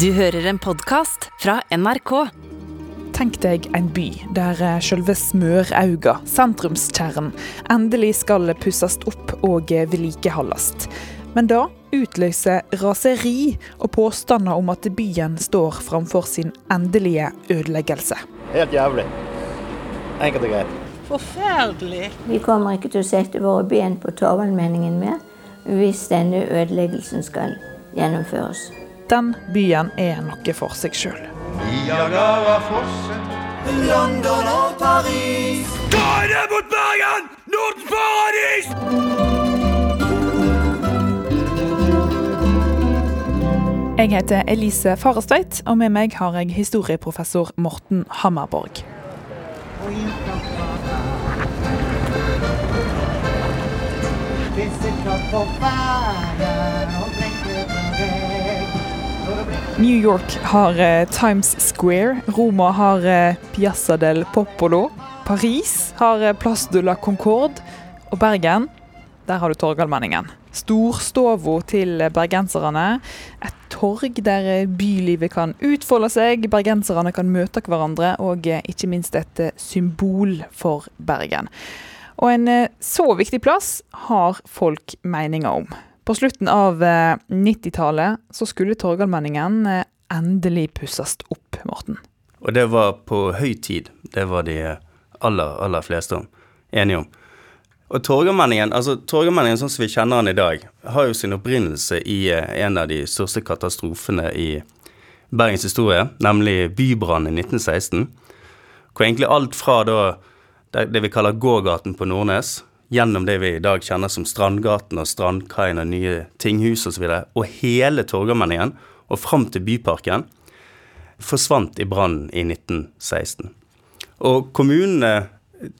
Du hører en podkast fra NRK. Tenk deg en by der eh, selve smørauga, sentrumskjernen, endelig skal pusses opp og eh, vedlikeholdes. Men da utløser raseri og påstander om at byen står framfor sin endelige ødeleggelse. Helt jævlig. Enkelt og greit. Forferdelig. Vi kommer ikke til å sette våre ben på Torvaldmenningen mer hvis denne ødeleggelsen skal gjennomføres. Den byen er noe for seg sjøl. Niagarafossen. London og Paris. Ta er mot Bergen! Nordens paradis! Jeg heter Elise Farestveit, og med meg har jeg historieprofessor Morten Hammerborg. New York har eh, Times Square, Roma har eh, Piazza del Popolo, Paris har eh, Place de la Concorde, og Bergen, der har du Torgallmenningen. Storstova til bergenserne. Et torg der bylivet kan utfolde seg, bergenserne kan møte hverandre, og ikke minst et symbol for Bergen. Og en så viktig plass har folk meninger om. På slutten av eh, 90-tallet så skulle Torgallmenningen eh, endelig pusses opp, Morten. Og det var på høy tid. Det var de aller, aller fleste om, enige om. Og Torgallmenningen, altså sånn som vi kjenner den i dag, har jo sin opprinnelse i eh, en av de største katastrofene i Bergens historie, nemlig bybrannen i 1916. Hvor egentlig alt fra da det vi kaller gågaten på Nordnes, gjennom det vi i dag kjenner som Strandgaten og Strandkaien og nye tinghus osv., og, så og hele Torgallmenningen og fram til Byparken, forsvant i brannen i 1916. Og kommunene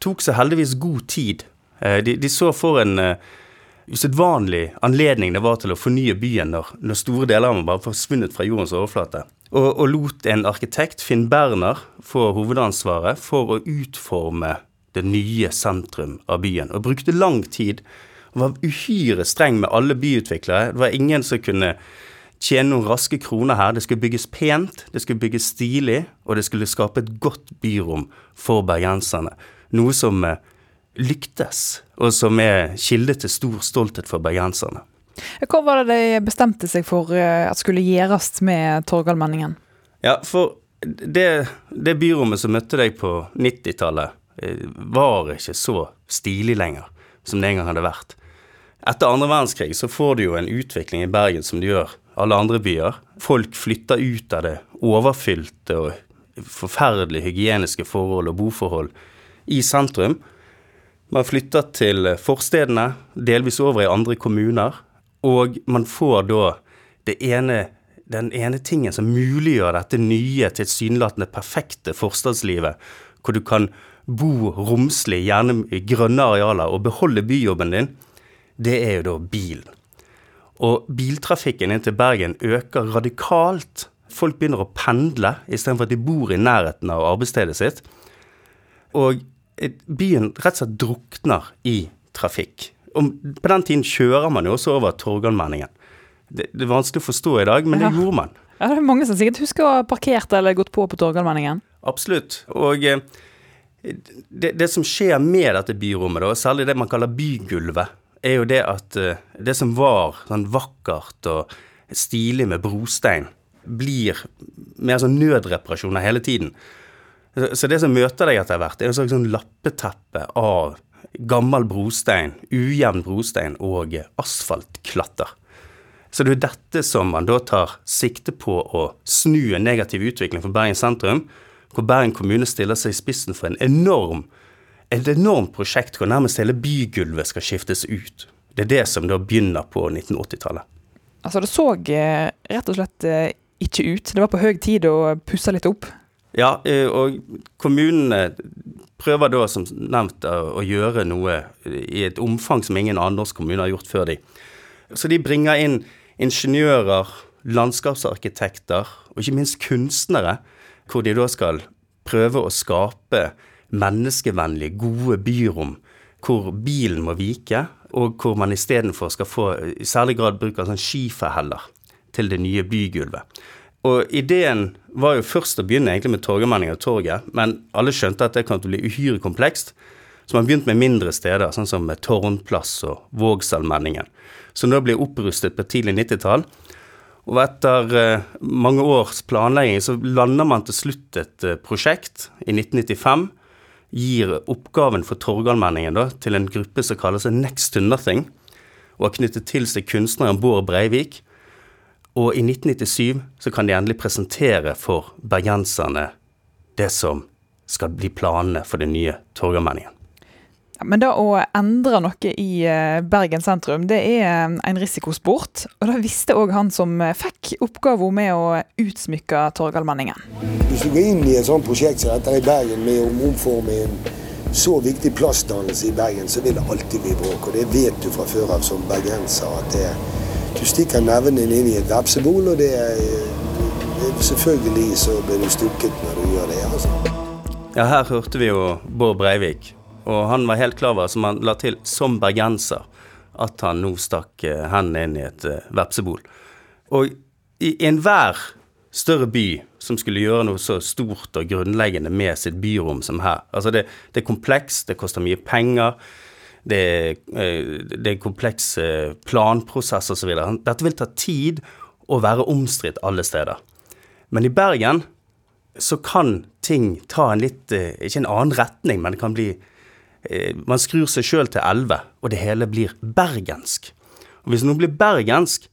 tok seg heldigvis god tid. Eh, De, de så for en eh, usedvanlig anledning det var til å fornye byen når, når store deler av den bare forsvunnet fra jordens overflate. Og, og lot en arkitekt, Finn Berner, få hovedansvaret for å utforme det nye sentrum av byen. Og brukte lang tid. Og var uhyre streng med alle byutviklere. Det var ingen som kunne tjene noen raske kroner her. Det skulle bygges pent, det skulle bygges stilig, og det skulle skape et godt byrom for bergenserne. Noe som eh, lyktes, og som er kilde til stor stolthet for bergenserne. Hva var det de bestemte seg for eh, at skulle gjøres med Torgallmenningen? Ja, for det, det byrommet som møtte deg på 90-tallet, eh, var ikke så stilig lenger som det en gang hadde vært. Etter andre verdenskrig så får du jo en utvikling i Bergen som du gjør alle andre byer. Folk flytter ut av det overfylte og forferdelig hygieniske forhold og boforhold i sentrum. Man flytter til forstedene, delvis over i andre kommuner, og man får da det ene, den ene tingen som muliggjør dette nye, tilsynelatende perfekte forstadslivet, hvor du kan bo romslig, gjerne i grønne arealer, og beholde byjobben din, det er jo da bilen. Og biltrafikken inn til Bergen øker radikalt. Folk begynner å pendle istedenfor at de bor i nærheten av arbeidsstedet sitt. Og byen rett og slett drukner i trafikk. Og på den tiden kjører man jo også over Torgallmenningen. Det, det er vanskelig å forstå i dag, men Ja. det gjorde man. Ja, det er mange som sikkert husker å ha parkert eller gått på på Torgallmenningen. Absolutt. Og eh, det, det som skjer med dette byrommet, da, særlig det man kaller bygulvet, er jo det at eh, det som var sånn vakkert og stilig med brostein, blir mer sånn nødreparasjoner hele tiden. Så- det som møter deg etter hvert, er en slags sånn lappeteppe av gammel brostein, ujevn brostein og asfaltklatter. Så det er jo dette som man da tar sikte på å snu en negativ utvikling for Bergen sentrum, hvor Bergen kommune stiller seg i spissen for en enorm, et enormt prosjekt hvor nærmest hele bygulvet skal skiftes ut. Det er det som da begynner på 1980-tallet. Altså, det så eh, rett og slett eh, ikke ut. Det var på høy tid å pusse litt opp. Ja, eh, og kommunene prøver da som nevnt å å gjøre noe i et omfang som ingen andre norske kommuner har gjort før de. Så de bringer inn ingeniører, landskapsarkitekter og ikke minst kunstnere, hvor de da skal prøve å skape menneskevennlige, gode byrom hvor bilen må vike, og hvor man istedenfor skal få i særlig grad bruk av sånn skiferheller til det nye bygulvet. Og ideen var jo først å begynne egentlig med Torgallmenningen og torget, men alle skjønte at det å bli uhyre komplekst. Så man begynte med mindre steder, sånn som Tårnplass og Vågsalmenningen, som da ble opprustet på tidlig 90-tall. Og etter eh, mange års planlegging så lander man til slutt et eh, prosjekt i 1995. Gir oppgaven for Torgallmenningen til en gruppe som kaller seg Next to Nothing, og har knyttet til seg kunstneren Bård Breivik. Og i 1997 så kan de endelig presentere for bergenserne det som skal bli planene for den nye Torgallmenningen. Ja, men det å endre noe i eh, Bergen sentrum, det er eh, en risikosport. Og det visste òg han som eh, fikk oppgaven med å utsmykke Torgallmenningen. Hvis du går inn i et sånt prosjekt som dette i Bergen med å omforme en så viktig plassdannelse i Bergen, så vil det alltid bli bråk. Og det vet du fra før av som bergenser. at det, Du stikker neven din inn i et vepsebol, og det det, selvfølgelig så blir du stukket når du gjør det. altså. Ja, her hørte vi jo Bård Breivik og han var helt klar over, som han la til som bergenser, at han nå stakk eh, hendene inn i et uh, vepsebol. Og i enhver større by som skulle gjøre noe så stort og grunnleggende med sitt byrom som her Altså, det, det er komplekst, det koster mye penger, det er, uh, det er kompleks planprosess osv. Dette vil ta tid og være omstridt alle steder. Men i Bergen så kan ting ta en litt Ikke en annen retning, men det kan bli Eh, man skrur seg sjøl til elleve, og det hele blir bergensk. Og Hvis noe blir bergensk,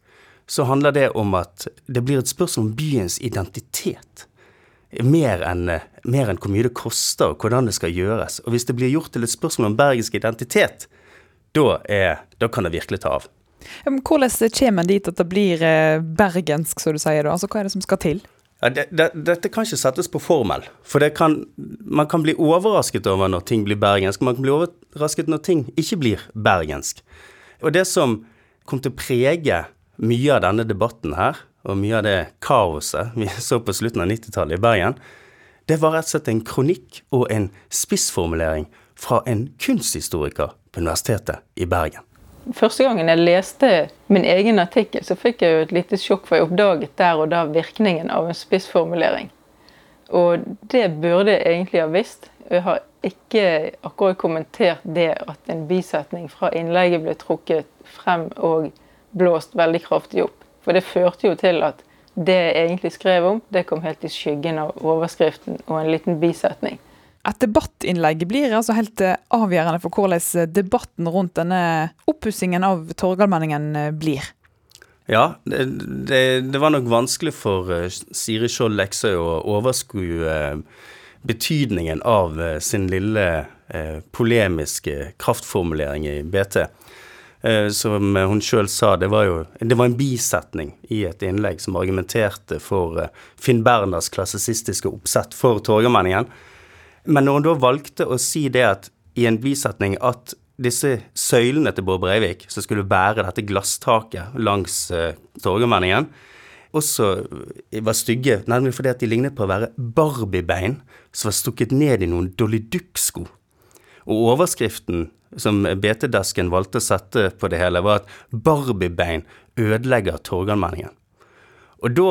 så handler det om at det blir et spørsmål om byens identitet. Mer enn, mer enn hvor mye det koster, og hvordan det skal gjøres. Og hvis det blir gjort til et spørsmål om bergensk identitet, da, er, da kan det virkelig ta av. Hvordan kommer en dit at det blir eh, bergensk, som du sier? da? Altså, Hva er det som skal til? Det, det, dette kan ikke settes på formel. For kan, man kan bli overrasket over når ting blir bergensk. Man kan bli overrasket når ting ikke blir bergensk. Og det som kom til å prege mye av denne debatten her, og mye av det kaoset vi så på slutten av 90-tallet i Bergen, det var rett og slett en kronikk og en spissformulering fra en kunsthistoriker på Universitetet i Bergen. Første gangen jeg leste min egen artikkel, så fikk jeg jo et lite sjokk, for jeg oppdaget der og da virkningen av en spissformulering. Og det burde jeg egentlig ha visst. Jeg har ikke akkurat kommentert det at en bisetning fra innlegget ble trukket frem og blåst veldig kraftig opp. For det førte jo til at det jeg egentlig skrev om, det kom helt i skyggen av overskriften og en liten bisetning. Et debattinnlegg blir altså helt eh, avgjørende for hvordan eh, debatten rundt denne oppussingen av Torgallmenningen eh, blir. Ja, det, det, det, var nok vanskelig for Siri Skjold Leksøy å overskue betydningen av sin lille polemiske kraftformulering i BT. Som hun sjøl sa, det var jo det var en bisetning i et innlegg som argumenterte for Finn Berners klassisistiske oppsett for Torgallmenningen. Men når hun da valgte å si det at, i en bisetning at disse søylene til Bård Breivik, som skulle bære dette glasstaket langs uh, Torgallmenningen, også var stygge, nemlig fordi at de lignet på å være Barbie-bein som var stukket ned i noen Dolly Duck-sko. Og overskriften som BT-desken valgte å sette på det hele, var at Barbie-bein ødelegger Torgallmenningen. Og da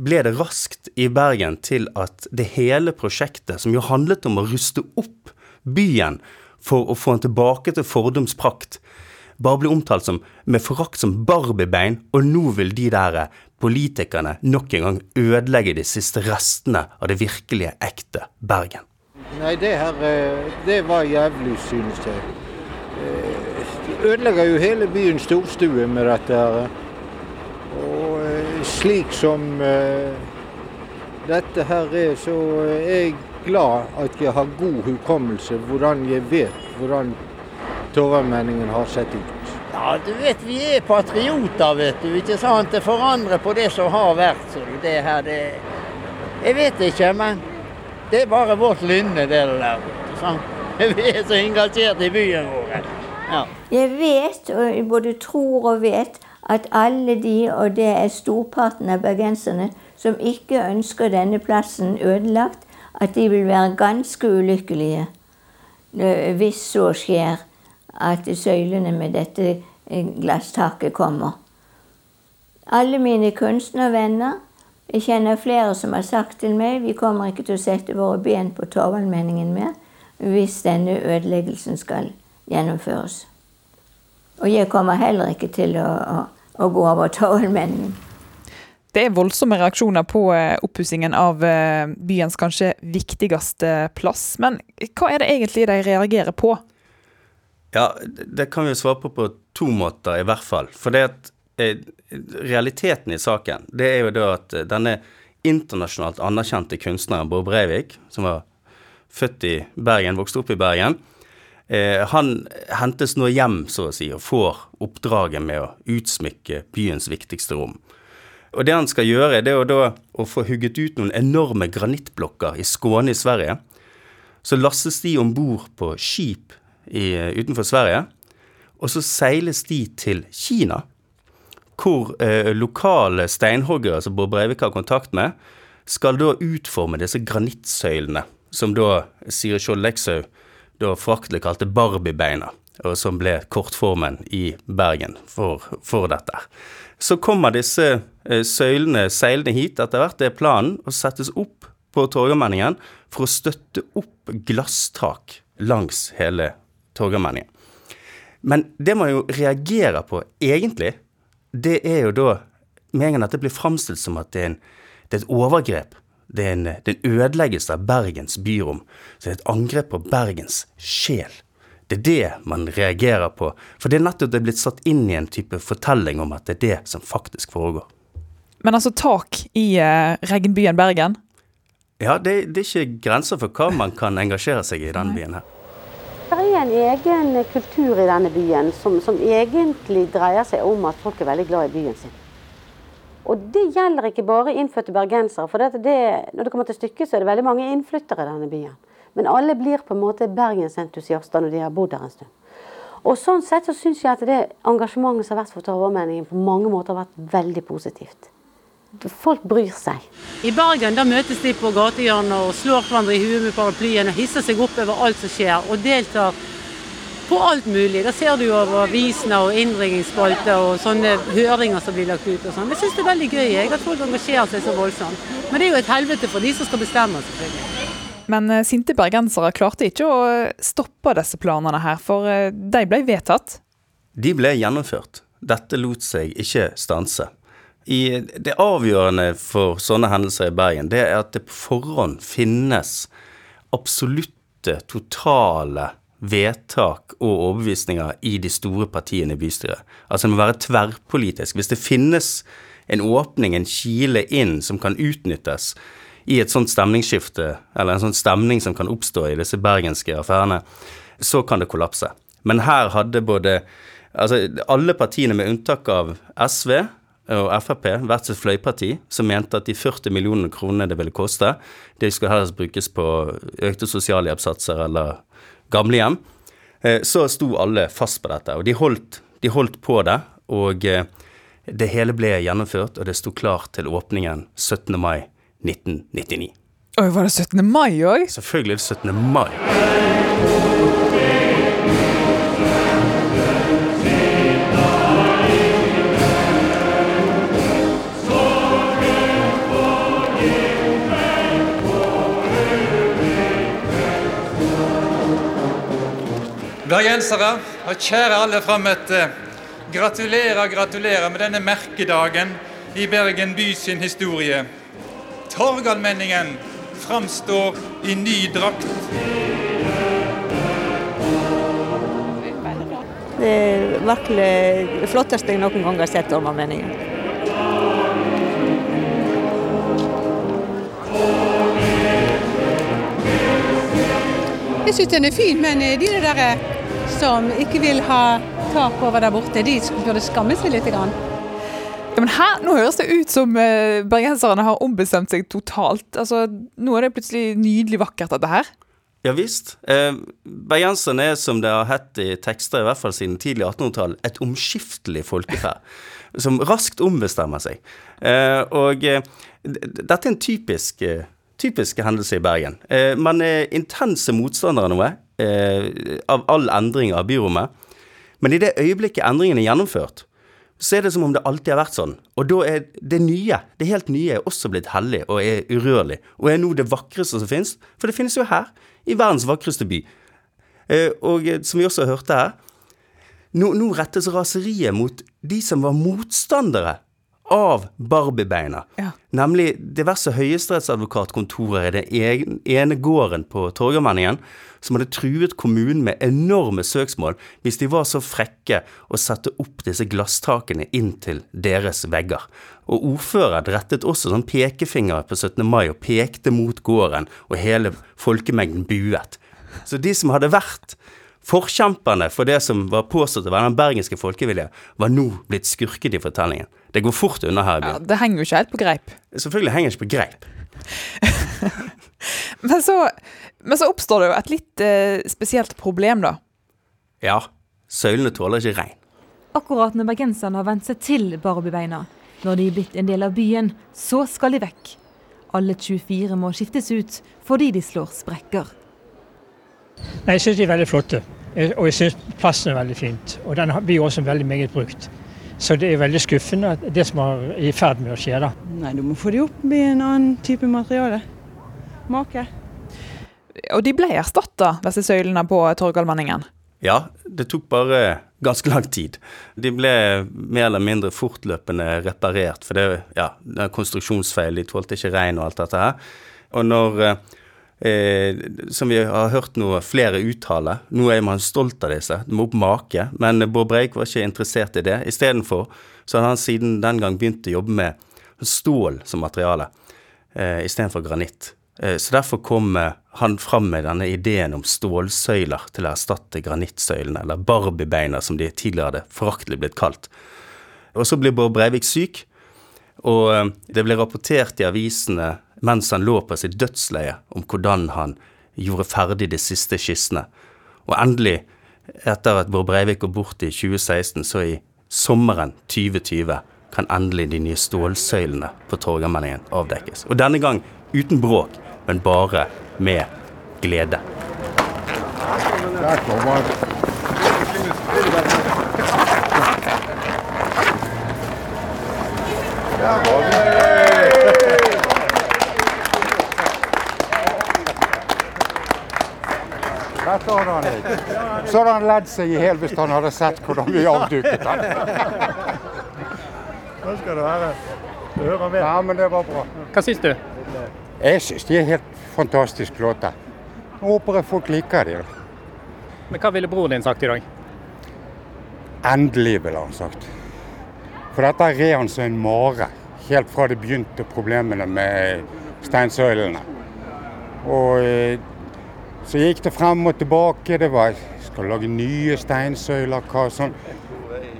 ble det raskt i Bergen til at det hele prosjektet, som jo handlet om å ruste opp byen for å få den tilbake til fordomsprakt, bare ble omtalt som med forakt som barbiebein, og nå vil de der politikerne nok en gang ødelegge de siste restene av det virkelige, ekte Bergen. Nei, det her eh, det var jævlig, synes jeg. Eh, de ødelegger jo hele byens storstue med dette. her slik som uh, dette her er, så er jeg glad at jeg har god hukommelse, hvordan jeg vet hvordan Torvaldmenningen har sett ut. Ja, du vet vi er patrioter, vet du. ikke sant? Det forandrer på det som har vært. Så det her, det Jeg vet ikke, men det er bare vårt lynne, det der. Sant? Vi er så engasjert i byen vår. Ja. Jeg vet, og både tror og vet, at alle de, og det er storparten av bergenserne, som ikke ønsker denne plassen ødelagt, at de vil være ganske ulykkelige eh, hvis så skjer at søylene med dette eh, glasstaket kommer. Alle mine kunstnervenner Jeg kjenner flere som har sagt til meg vi kommer ikke til å sette våre ben på Torvaldmenningen mer hvis denne ødeleggelsen skal gjennomføres. Og jeg kommer heller ikke til å, å, å gå over tårnmennene. Det er voldsomme reaksjoner på eh, oppussingen av eh, byens kanskje viktigste plass. Men hva er det egentlig de reagerer på? Ja, det kan vi svare på på to måter, i hvert fall. For det at eh, realiteten i saken, det er jo da at denne internasjonalt anerkjente kunstneren Bård Breivik, som var født i Bergen, vokste opp i Bergen, han hentes nå hjem, så å si, og får oppdraget med å utsmykke byens viktigste rom. Og det han skal gjøre, det er da å få hugget ut noen enorme granittblokker i Skåne i Sverige. Så lastes de om bord på skip i, utenfor Sverige, og så seiles de til Kina. Hvor eh, lokale steinhoggere som Bård Breivik har kontakt med, skal da utforme disse granittsøylene, som da Siri Skjold Lekshaug da fraktelig kalte Barbie-beina, og som ble kortformen i Bergen for, for dette. Så kommer disse eh, søylene seilende hit etter hvert, det er planen, og settes opp på Torgallmenningen for å støtte opp glasstak langs hele Torgallmenningen. Men det man jo reagerer på egentlig, det er jo da med en gang dette blir framstilt som at det er, en, det er et overgrep. Det er, en, det er en ødeleggelse av Bergens byrom. Så det er et angrep på Bergens sjel. Det er det man reagerer på. For det er nettopp det er blitt satt inn i en type fortelling om at det er det som faktisk foregår. Men altså tak i uh, regnbyen Bergen? Ja, det, det, er ikke grenser for hva man kan engasjere seg i i denne byen her. Det er en egen kultur i denne byen som, som, egentlig dreier seg om at folk er veldig glad i byen sin. Og det gjelder ikke bare innfødte bergensere. For det, det, når det kommer til stykket, så er det veldig mange innflyttere i denne byen. Men alle blir på en måte bergensentusiaster når de har bodd der en stund. Og sånn sett så syns jeg at det engasjementet som har vært for Torvaldmenningen på mange måter har vært veldig positivt. Folk bryr seg. I Bergen da møtes de på gatehjørnet og slår hverandre i huet med paraplyen og hisser seg opp over alt som skjer, og deltar på alt mulig. Da ser du over avisene og innringningsspalter og sånne høringer som blir lagt ut og sånn. Jeg syns det er veldig gøy jeg, at folk engasjerer seg så voldsomt. Men det er jo et helvete for de som skal bestemme, selvfølgelig. Men eh, sinte bergensere klarte ikke å stoppe disse planene her, for eh, de ble vedtatt. De ble gjennomført. Dette lot seg ikke stanse. I det avgjørende for sånne hendelser i Bergen, det er at det på forhånd finnes absolutte, totale vedtak og overbevisninger i de store partiene i bystyret. Altså det må være tverrpolitisk. Hvis det finnes en åpning, en kile inn, som kan utnyttes, i et sånt stemningsskifte, eller en sånn stemning som kan oppstå i disse bergenske affærene, så kan det kollapse. Men her hadde både Altså, alle partiene med unntak av SV og Frp, hvert sitt fløyparti, som mente at de 40 millionene kronene det ville koste, det skulle helst brukes på økte sosialhjelpssatser eller gamlehjem, eh, så sto alle fast på dette. Og de holdt, de holdt på det. Og eh, det hele ble gjennomført, og det sto klart til åpningen 17. mai 1999. Oi, Var det 17. mai òg? Selvfølgelig er det 17. mai. Bergensere og kjære alle fram et uh, gratulerer, gratulerer med denne merkedagen i Bergen by sin historie. Torgallmenningen framstår i ny drakt. Det er virkelig det flotteste jeg noen gang har sett Torgallmenningen. Jeg syns den er fin, men de der eh, som ikke vil ha tak over der borte, de burde skamme seg litt. Grann. Ja, men her, Nå høres det ut som uh, bergenserne har ombestemt seg totalt. Altså, Nå er det plutselig nydelig vakkert, dette her. Ja visst. Eh, bergenserne er, som det har hett i tekster, i hvert fall siden tidlig 1800-tall, et omskiftelig folkeferd. som raskt ombestemmer seg. Eh, og eh, dette er en typisk, eh, typisk hendelse i Bergen. Eh, man er intense motstandere av noe, av all endring av byrommet. Men i det øyeblikket endringen er gjennomført, så er det som om det alltid har vært sånn. Og da er det nye, det helt nye, er også blitt hellig og er urørlig. Og er nå det vakreste som finnes. For det finnes jo her, i verdens vakreste by. Eh, og eh, som vi også hørte her, nå, nå rettes raseriet mot de som var motstandere av Barbiebeina. Ja. Nemlig diverse høyesterettsadvokatkontorer i den ene gården på Torgallmenningen som hadde truet kommunen med enorme søksmål hvis de var så frekke å sette opp disse glasstakene inn til deres vegger. Og ordføreren rettet også sånn pekefinger på 17. mai og pekte mot gården, og hele folkemengden buet. Så de som hadde vært forkjemperne for det som var påstått å være den bergenske folkevilje, var nå blitt skurket i fortellingen. Det går fort unna her i Ja, det henger jo ikke helt på greip. Selvfølgelig henger det ikke på greip. Men så, men så oppstår det jo et litt eh, spesielt problem, da. Ja, søylene tåler ikke regn. Akkurat når bergenserne har vent seg til Barbiebeina, når de er blitt en del av byen, så skal de vekk. Alle 24 må skiftes ut fordi de slår sprekker. Nei, Jeg syns de er veldig flotte, og jeg syns plassen er veldig fint. Og den blir også veldig meget brukt. Så det er veldig skuffende det som er i ferd med å skje. da. Nei, du må få de opp med en annen type materiale. Make. Og de ble erstatta, disse søylene på Torgallmenningen. Ja, det tok bare ganske lang tid. De ble mer eller mindre fortløpende reparert, for det, ja, det er konstruksjonsfeil, de tålte ikke regn og alt dette her. Og når, eh, som vi har hørt nå flere uttale, nå er man stolt av disse, det må opp make, men Bård Breik var ikke interessert i det. Istedenfor så hadde han siden den gang begynt å jobbe med stål som materiale, eh, istedenfor granitt. Eh, Så derfor kom eh, han fram med denne ideen om stålsøyler til å erstatte granittsøylene, eller barbiebeina som de tidligere hadde foraktelig blitt kalt. Og så ble Bård Breivik syk, og eh, det ble rapportert i avisene mens han lå på sitt dødsleie om hvordan han gjorde ferdig de siste skissene. Og endelig, etter at Bård Breivik går bort i 2016, så i sommeren 2020 kan endelig de nye stålsøylene på Torgallmenningen avdekkes. Og denne gang uten bråk, men bare med glede. Der kommer. Der var vi. Dette hadde han ikke. Så hadde han ledd seg i hjel hvis han hadde sett hvordan vi avduket han. Nå skal det være. Du hører med. Ja, men det var bra. Hva syns du? Jeg syns de er helt fantastisk låter. Håper jeg folk liker de. Men hva ville broren din sagt i dag? Endelig, ville han sagt. For dette red han som en mare. Helt fra det begynte problemene med steinsøylene. Og eh, så gikk det frem og tilbake. Det var skal lage nye steinsøyler, hva sånn.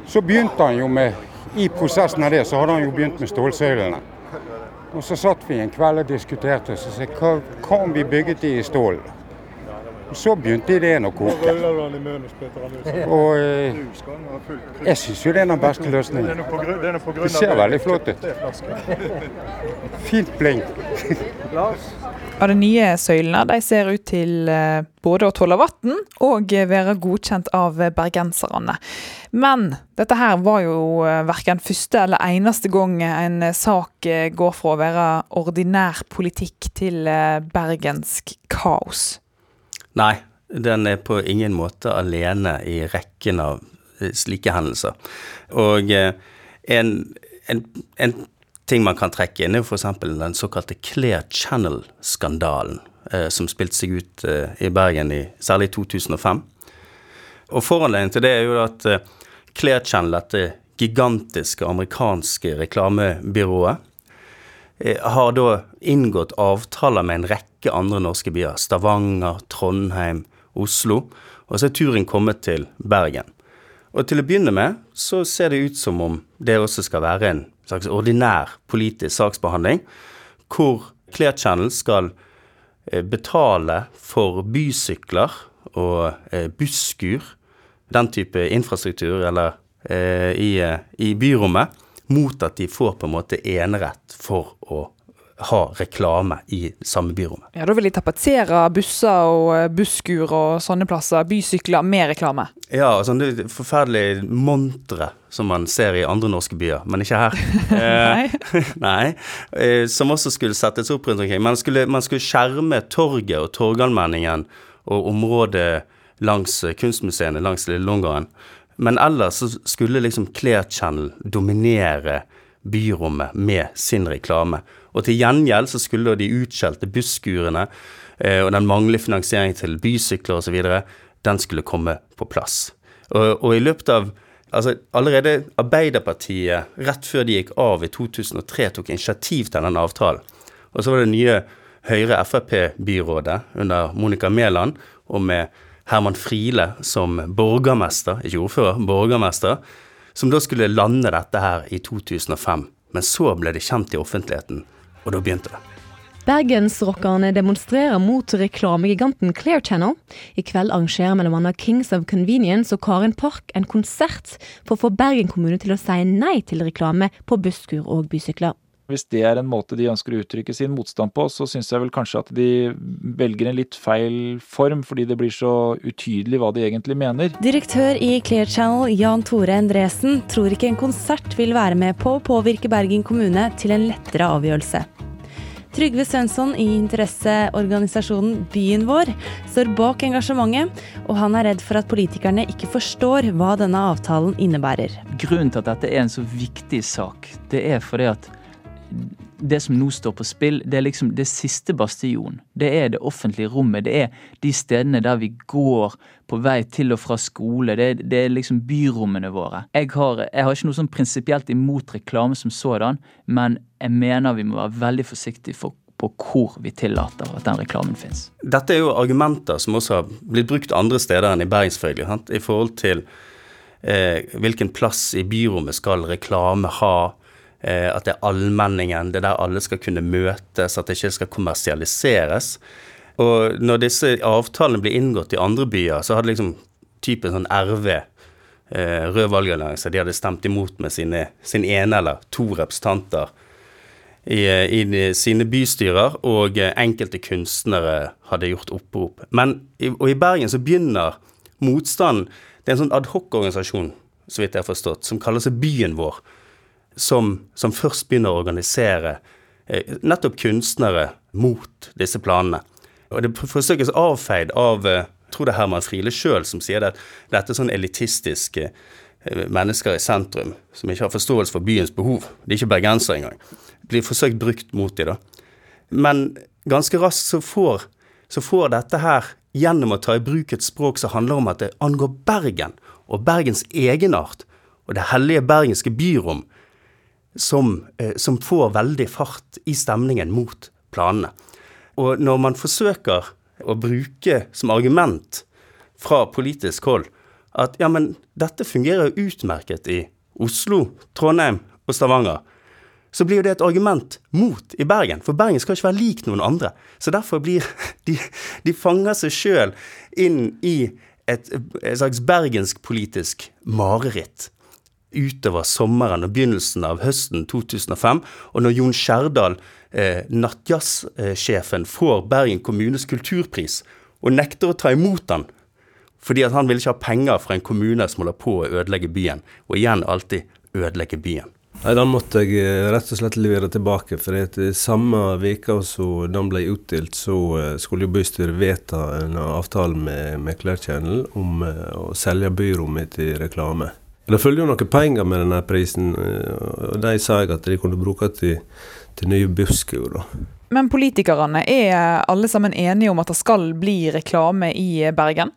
Så begynte han jo med I prosessen av det så hadde han jo begynt med stålsøylene. Og så satt vi en kveld og diskuterte, så sa hva, hva om vi bygget de i stål? Og så begynte ideen å koke. Og eh, jeg syns jo det er den beste løsningen. Det ser veldig flott ut. Fint blink. Og de nye søylene de ser ut til eh, både å tåle vann og være godkjent av bergenserne. Men dette her var jo eh, verken første eller eneste gang en sak eh, går fra å være ordinær politikk til eh, bergensk kaos. Nei, den er på ingen måte alene i rekken av eh, slike hendelser. Og eh, en, en, en ting man kan trekke inn, er f.eks. den såkalte Clear Channel-skandalen, eh, som spilte seg ut eh, i Bergen i særlig 2005. Og Foranledningen til det er jo at eh, Clear Channel, dette gigantiske amerikanske reklamebyrået, eh, har da inngått avtaler med en rekke andre norske byer. Stavanger, Trondheim, Oslo. Og så er turen kommet til Bergen. Og til å begynne med så ser det ut som om det også skal være en slags ordinær politisk saksbehandling, hvor Clear Channel skal eh, betale for bysykler og eh, busskur, den type infrastruktur, eller eh, i, i byrommet, mot at de får på en måte enerett for å ha reklame i samme byrommet. Ja, Da vil de tapetsere busser og eh, busskur og sånne plasser, bysykler, med reklame. Ja, sånn det er forferdelige montre som man ser i andre norske byer, men ikke her. Nei. Nei. Eh, Som også skulle settes opp rundt omkring. Man skulle, man skulle skjerme torget og Torgallmenningen og området langs eh, kunstmuseene langs Lille Långården. Men ellers så skulle liksom Clair Channel dominere byrommet med sin reklame. Og til gjengjeld så skulle de utskjelte busskurene eh, og den manglende finansieringen til bysykler osv., den skulle komme på plass. Og, og i løpet av Altså, allerede Arbeiderpartiet, rett før de gikk av i 2003, tok initiativ til den avtalen. Og så var det nye Høyre-Frp-byrådet under Monica Mæland, og med Herman Friele som borgermester, ikke ordfører, borgermester, som da skulle lande dette her i 2005. Men så ble det kjent i offentligheten, og da begynte det. Bergensrockerne demonstrerer mot reklamegiganten Clear Channel. I kveld arrangerer bl.a. Kings of Convenience og Karin Park en konsert for å få Bergen kommune til å si nei til reklame på busskur og bysykler. Hvis det er en måte de ønsker å uttrykke sin motstand på, så syns jeg vel kanskje at de velger en litt feil form, fordi det blir så utydelig hva de egentlig mener. Direktør i Clear Channel, Jan Tore Endresen, tror ikke en konsert vil være med på å påvirke Bergen kommune til en lettere avgjørelse. Trygve Svensson i interesseorganisasjonen Byen vår står bak engasjementet, og han er redd for at politikerne ikke forstår hva denne avtalen innebærer. Grunnen til at dette er en så viktig sak, det er fordi at det som nå står på spill, det er liksom det siste bastion. Det er det offentlige rommet. Det er de stedene der vi går på vei til og fra skole. Det er, det er liksom byrommene våre. Jeg har, jeg har ikke noe sånn prinsipielt imot reklame som sådan, men jeg mener vi må være veldig forsiktige for, på hvor vi tillater at den reklamen fins. Dette er jo argumenter som også har blitt brukt andre steder enn i Bergensfølget, i forhold til eh, hvilken plass i byrommet skal reklame ha. Eh, at det er allmenningen, det er der alle skal kunne møtes, at det ikke skal kommersialiseres. Og når disse avtalene blir inngått i andre byer, så hadde liksom typen sånn RV, eh, Rød valgallianse, de hadde stemt imot med sine, sin ene eller to representanter i, i de, sine bystyrer, og eh, enkelte kunstnere hadde gjort opprop. Men i, og i Bergen så begynner motstanden Det er en sånn adhoc-organisasjon, så vidt jeg har forstått, som kaller seg Byen vår som, som først begynner å organisere eh, nettopp kunstnere mot disse planene. Og det forsøkes avfeid av eh, jeg tror det er Herman Friele sjøl som sier det, at dette er sånn elitistiske eh, mennesker i sentrum som ikke har forståelse for byens behov. De er ikke bergensere engang. Blir forsøkt brukt mot dem, da. Men ganske raskt så får, så får dette her, gjennom å ta i bruk et språk som handler om at det angår Bergen, og Bergens egenart, og det hellige bergenske byrom, som, eh, som, får veldig fart i stemningen mot planene. Og når man forsøker å bruke som argument fra politisk hold at ja, men dette fungerer utmerket i Oslo, Trondheim og Stavanger, så blir jo det et argument mot i Bergen. For Bergen skal ikke være lik noen andre. Så derfor blir de, de fanger seg sjøl inn i et, et slags bergensk politisk mareritt utover sommeren og begynnelsen av høsten 2005. Og når Jon Skjerdal, eh, nattjazzsjefen, får Bergen kommunes kulturpris og nekter å ta imot den fordi han vil ikke ha penger fra en kommune som holder på å ødelegge byen, og igjen alltid ødelegge byen. Nei, Den måtte jeg eh, rett og slett levere tilbake. for i Samme uke som den ble utdelt, så eh, skulle jo bystyret vedta en avtale med, Channel om uh, å selge byrommet til reklame. Det følger jo noen penger med denne prisen, og de sa jeg at de kunne bruke til, til nye busskur. Men politikerne, er alle sammen enige om at det skal bli reklame i Bergen?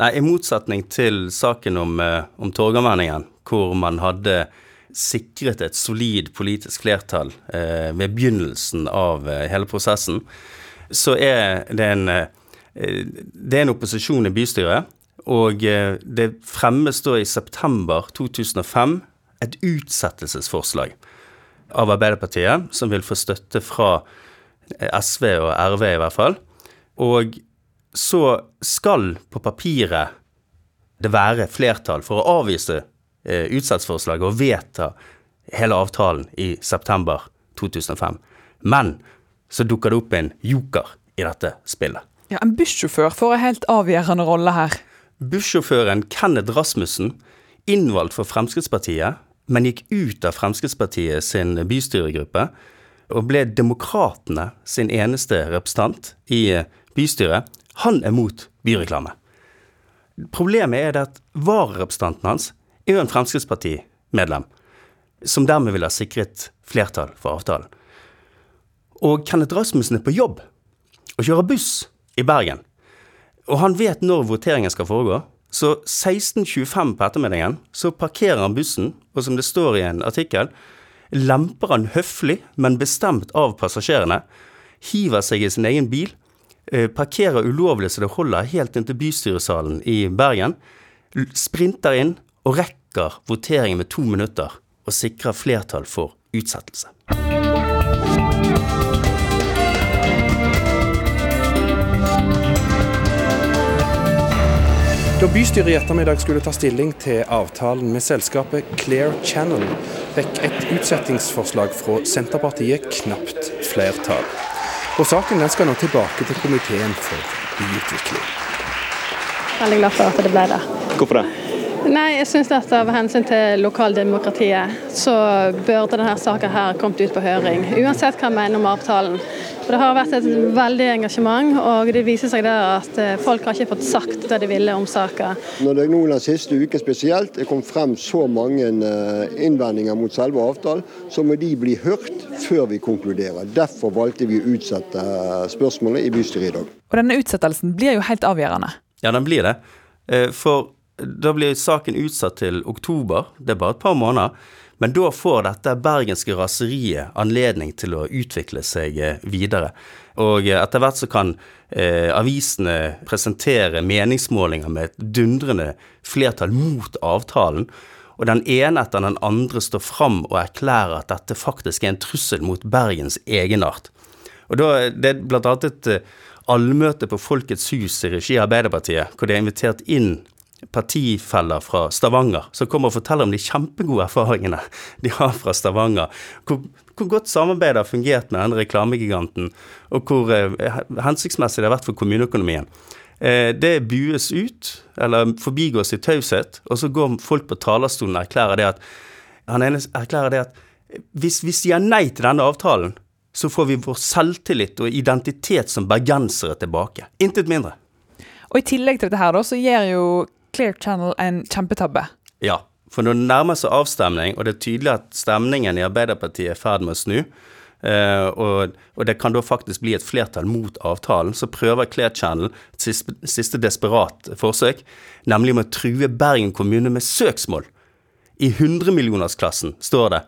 Nei, i motsetning til saken om, om Torgallmenningen, hvor man hadde sikret et solid politisk flertall eh, ved begynnelsen av eh, hele prosessen, så er det en, eh, det er en opposisjon i bystyret. Og det fremmes da i september 2005 et utsettelsesforslag av Arbeiderpartiet, som vil få støtte fra SV og RV i hvert fall. Og så skal på papiret det være flertall for å avvise utsettelsesforslaget og vedta hele avtalen i september 2005. Men så dukker det opp en joker i dette spillet. Ja, En bussjåfør får en helt avgjørende rolle her. Bussjåføren Kenneth Rasmussen, innvalgt for Fremskrittspartiet, men gikk ut av Fremskrittspartiet sin bystyregruppe og ble Demokratene sin eneste representant i bystyret. Han er mot byreklame. Problemet er det at vararepresentanten hans er jo en Fremskrittspartimedlem, som dermed ville ha sikret flertall for avtalen. Og Kenneth Rasmussen er på jobb og kjører buss i Bergen. Og han vet når voteringen skal foregå. Så 16.25 på ettermiddagen så parkerer han bussen, og som det står i en artikkel, lemper han høflig, men bestemt av passasjerene, hiver seg i sin egen bil, eh, parkerer ulovlig så det holder helt inn til bystyresalen i Bergen, sprinter inn og rekker voteringen med to minutter og sikrer flertall for utsettelse. Da bystyret i ettermiddag skulle ta stilling til avtalen med selskapet Clear Channel, fikk et utsettingsforslag fra Senterpartiet knapt flertall. Og Saken den skal nå tilbake til komiteen for byutvikling. Veldig glad for at det ble det. Hvorfor det? Nei, jeg synes at Av hensyn til lokaldemokratiet så burde denne saken her kommet ut på høring. Uansett hva jeg mener om avtalen. For Det har vært et veldig engasjement, og det viser seg der at eh, folk har ikke fått sagt det de ville om saken. Når det nå den siste uken spesielt er kommet frem så mange eh, innvendinger mot selve avtalen, så må de bli hørt før vi konkluderer. Derfor valgte vi å utsette eh, spørsmålet i bystyret i dag. Og denne utsettelsen blir jo helt avgjørende. Ja, den blir det. Eh, For da blir saken utsatt til oktober, det er bare et par måneder. Men da får dette bergenske raseriet anledning til å utvikle seg eh, videre. Og eh, etter hvert så kan eh, avisene presentere meningsmålinger med et dundrende flertall mot avtalen. Og den ene etter den andre står fram og erklærer at dette faktisk er en trussel mot Bergens egenart. Og da, Det er annet et eh, allmøte på Folkets hus i regi av Arbeiderpartiet, hvor de er invitert inn partifeller fra Stavanger som kommer og forteller om de kjempegode erfaringene de har fra Stavanger. Hvor, hvor godt samarbeidet har fungert med denne reklamegiganten, og hvor eh, hensiktsmessig det har vært for kommuneøkonomien. Eh, det bues ut, eller forbigås i taushet, og så går folk på talerstolen og erklærer det at han ene erklærer det at hvis vi sier nei til denne avtalen, så får vi vår selvtillit og identitet som bergensere tilbake. Intet mindre. Og I tillegg til dette her så gjør jo Clear Channel en kjempetabbe. Ja, for når det nærmer seg avstemning, og det er tydelig at stemningen i Arbeiderpartiet er i ferd med å snu, Uh, og, og det kan da faktisk bli et flertall mot avtalen, så prøver Clear Channel et siste, siste desperat forsøk, nemlig med å true Bergen kommune med søksmål. I hundremillionersklassen står det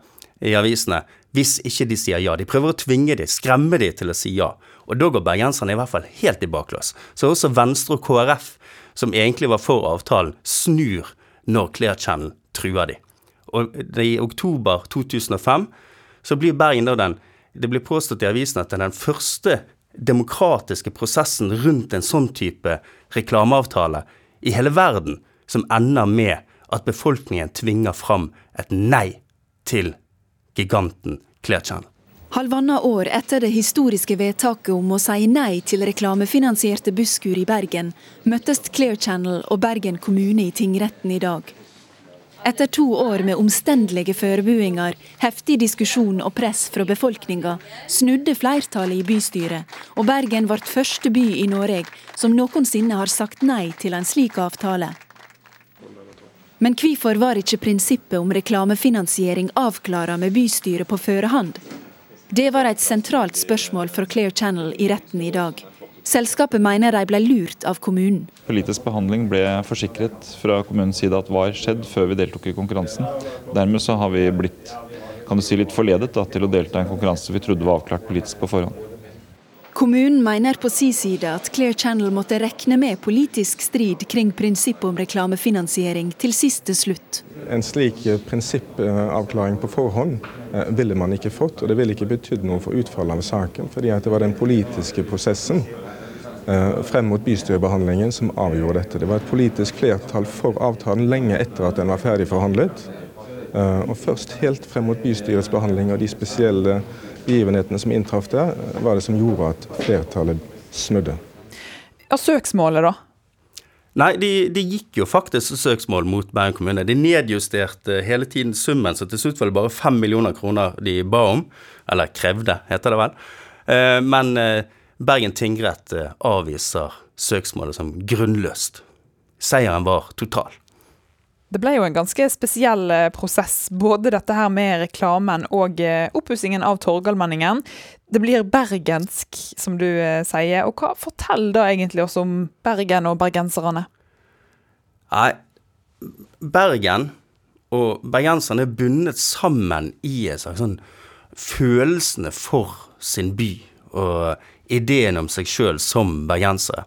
i avisene hvis ikke de sier ja. De prøver å tvinge de, skremme de til å si ja. Og da går bergenserne i hvert fall helt i baklås. Så også Venstre og KrF, som egentlig var for avtalen, snur når Clear Channel truer de. Og i oktober 2005 så blir Bergen da den Det blir påstått i avisen at det er den første demokratiske prosessen rundt en sånn type reklameavtale i hele verden som ender med at befolkningen tvinger fram et nei til giganten Clear Channel. Halvannet år etter det historiske vedtaket om å si nei til reklamefinansierte busskur i Bergen, møttes Clear Channel og Bergen kommune i tingretten i dag. Etter to år med omstendelige forberedelser, heftig diskusjon og press fra befolkninga, snudde flertallet i bystyret, og Bergen ble første by i Norge som noensinne har sagt nei til en slik avtale. Men hvorfor var ikke prinsippet om reklamefinansiering avklara med bystyret på førehånd? Det var et sentralt spørsmål for Clear Channel i retten i dag. Selskapet mener de ble lurt av kommunen. Politisk behandling ble forsikret fra kommunens side at var skjedd før vi deltok i konkurransen. Dermed så har vi blitt kan du si, litt forledet da, til å delta i en konkurranse vi trodde var avklart politisk på forhånd. Kommunen mener på sin side at Clear Channel måtte regne med politisk strid kring prinsippet om reklamefinansiering til siste slutt. En slik eh, prinsippavklaring på forhånd eh, ville man ikke fått, og det ville ikke betydd noe for utfallet av saken, fordi det var den politiske prosessen eh, frem mot bystyrebehandlingen som avgjorde dette. Det var et politisk flertall for avtalen lenge etter at den var ferdig forhandlet. Og først helt frem mot bystyrets behandling og de spesielle begivenhetene som inntraff der, var det som gjorde at flertallet snudde. Ja, Søksmålet, da? Nei, de, de, gikk jo faktisk søksmål mot Bergen kommune. De nedjusterte hele tiden summen, så til slutt var det bare fem millioner kroner de ba om. Eller krevde, heter det vel. Eh, men eh, Bergen tingrett eh, avviser søksmålet som grunnløst. Seieren var total. Det ble jo en ganske spesiell eh, prosess, både dette her med reklamen og eh, oppussingen av Torgallmenningen. Det blir bergensk, som du eh, sier. Og hva forteller da egentlig oss om Bergen og bergenserne. Nei, Bergen og bergenserne er bundet sammen i en slags sånn følelsene for sin by og ideen om seg sjøl som bergensere.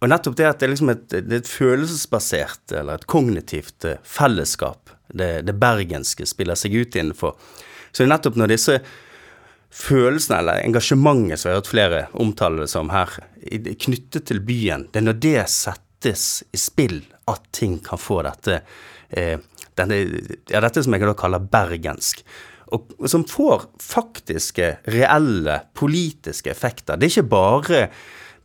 Og nettopp det at det er liksom et, det er et følelsesbasert eller et kognitivt eh, fellesskap det, det, bergenske spiller seg ut innenfor. Så det er nettopp når disse følelsene eller engasjementet som jeg har hørt flere omtale det som her, knyttet til byen, det er når det settes i spill at ting kan få dette eh, denne, ja, dette som jeg da kaller bergensk. Og, som får faktiske, reelle politiske effekter. Det er ikke bare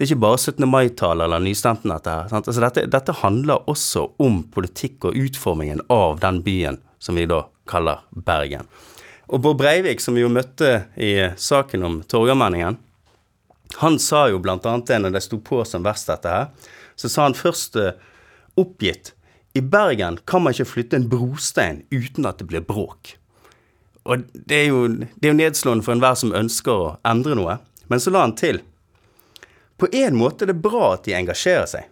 det er ikke bare 17. mai-tale eller nystemten, dette her. Altså dette, dette, handler også om politikk og utformingen av den byen som vi da kaller Bergen. Og Bård Breivik, som vi jo møtte i saken om Torgallmenningen, han sa jo blant annet det når det sto på som verst, dette her, så sa han først uh, oppgitt i Bergen kan man ikke flytte en brostein uten at det blir bråk. Og det er jo, det er jo nedslående for enhver som ønsker å endre noe. Men så la han til på en måte er det bra at de engasjerer seg.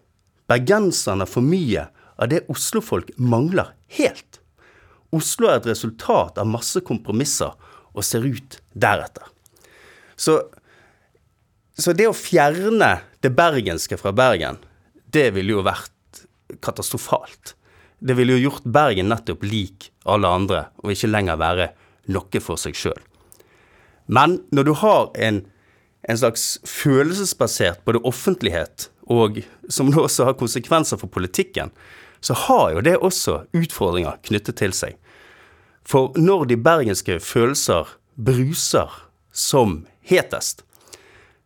Bergenserne får mye av det oslofolk mangler helt. Oslo er et resultat av masse kompromisser og ser ut deretter. Så, så det å fjerne det bergenske fra Bergen, det ville jo vært katastrofalt. Det ville jo gjort Bergen nettopp lik alle andre, og ikke lenger være noe for seg sjøl. Men når du har en en slags følelsesbasert både offentlighet og som nå også har konsekvenser for politikken, så har jo det også utfordringer knyttet til seg. For når de bergenske følelser bruser som hetest,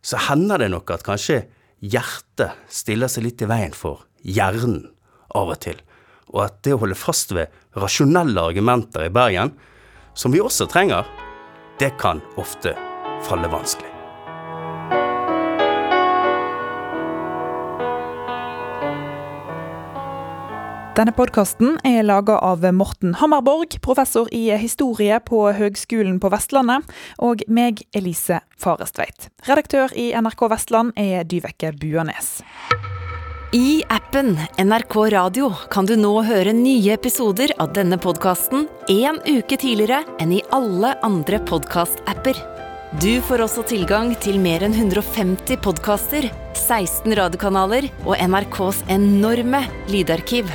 så hender det nok at kanskje hjertet stiller seg litt i veien for hjernen av og til. Og at det å holde fast ved rasjonelle argumenter i Bergen, som vi også trenger, det kan ofte falle vanskelig. Denne podkasten er laga av Morten Hammerborg, professor i historie på Høgskolen på Vestlandet, og meg, Elise Farestveit. Redaktør i NRK Vestland er Dyveke Buanes. I appen NRK Radio kan du nå høre nye episoder av denne podkasten en uke tidligere enn i alle andre podkast-apper. Du får også tilgang til mer enn 150 podkaster, 16 radiokanaler og NRKs enorme lydarkiv.